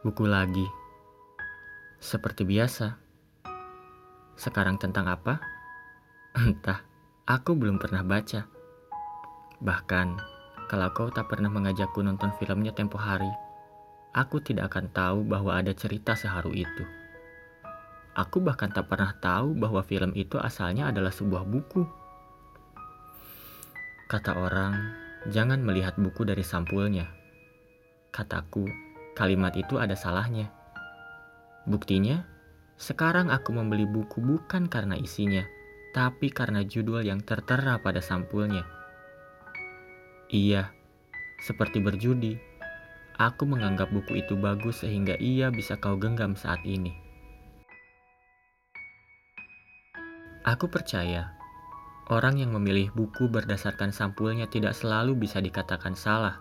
Buku lagi. Seperti biasa. Sekarang tentang apa? Entah, aku belum pernah baca. Bahkan, kalau kau tak pernah mengajakku nonton filmnya tempo hari, aku tidak akan tahu bahwa ada cerita seharu itu. Aku bahkan tak pernah tahu bahwa film itu asalnya adalah sebuah buku. Kata orang, jangan melihat buku dari sampulnya. Kataku, kalimat itu ada salahnya. Buktinya, sekarang aku membeli buku bukan karena isinya, tapi karena judul yang tertera pada sampulnya. Iya, seperti berjudi. Aku menganggap buku itu bagus sehingga ia bisa kau genggam saat ini. Aku percaya orang yang memilih buku berdasarkan sampulnya tidak selalu bisa dikatakan salah.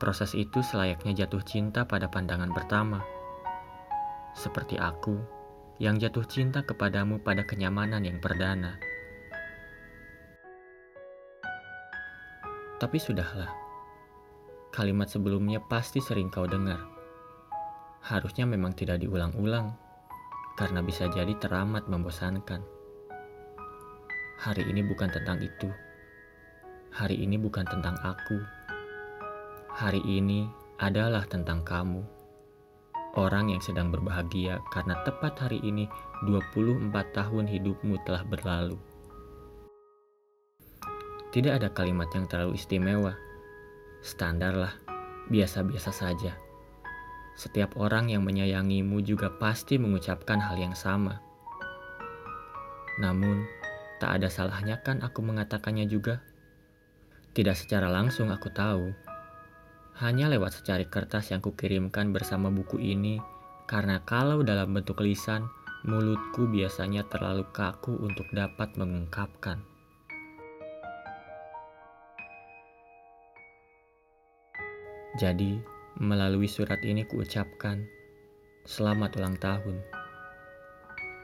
Proses itu selayaknya jatuh cinta pada pandangan pertama. Seperti aku yang jatuh cinta kepadamu pada kenyamanan yang perdana. Tapi sudahlah, kalimat sebelumnya pasti sering kau dengar. Harusnya memang tidak diulang-ulang, karena bisa jadi teramat membosankan. Hari ini bukan tentang itu. Hari ini bukan tentang aku. Hari ini adalah tentang kamu. Orang yang sedang berbahagia karena tepat hari ini 24 tahun hidupmu telah berlalu. Tidak ada kalimat yang terlalu istimewa. Standar lah, biasa-biasa saja. Setiap orang yang menyayangimu juga pasti mengucapkan hal yang sama. Namun, tak ada salahnya kan aku mengatakannya juga? Tidak secara langsung aku tahu. Hanya lewat secari kertas yang kukirimkan bersama buku ini, karena kalau dalam bentuk lisan, mulutku biasanya terlalu kaku untuk dapat mengungkapkan. Jadi, melalui surat ini kuucapkan, selamat ulang tahun.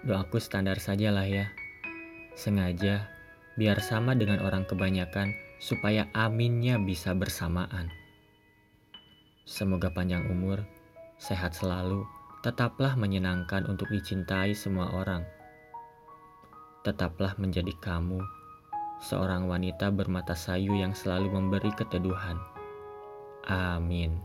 Doaku standar saja lah ya. Sengaja, biar sama dengan orang kebanyakan, supaya aminnya bisa bersamaan. Semoga panjang umur, sehat selalu, tetaplah menyenangkan untuk dicintai semua orang. Tetaplah menjadi kamu, seorang wanita bermata sayu yang selalu memberi keteduhan. Amin.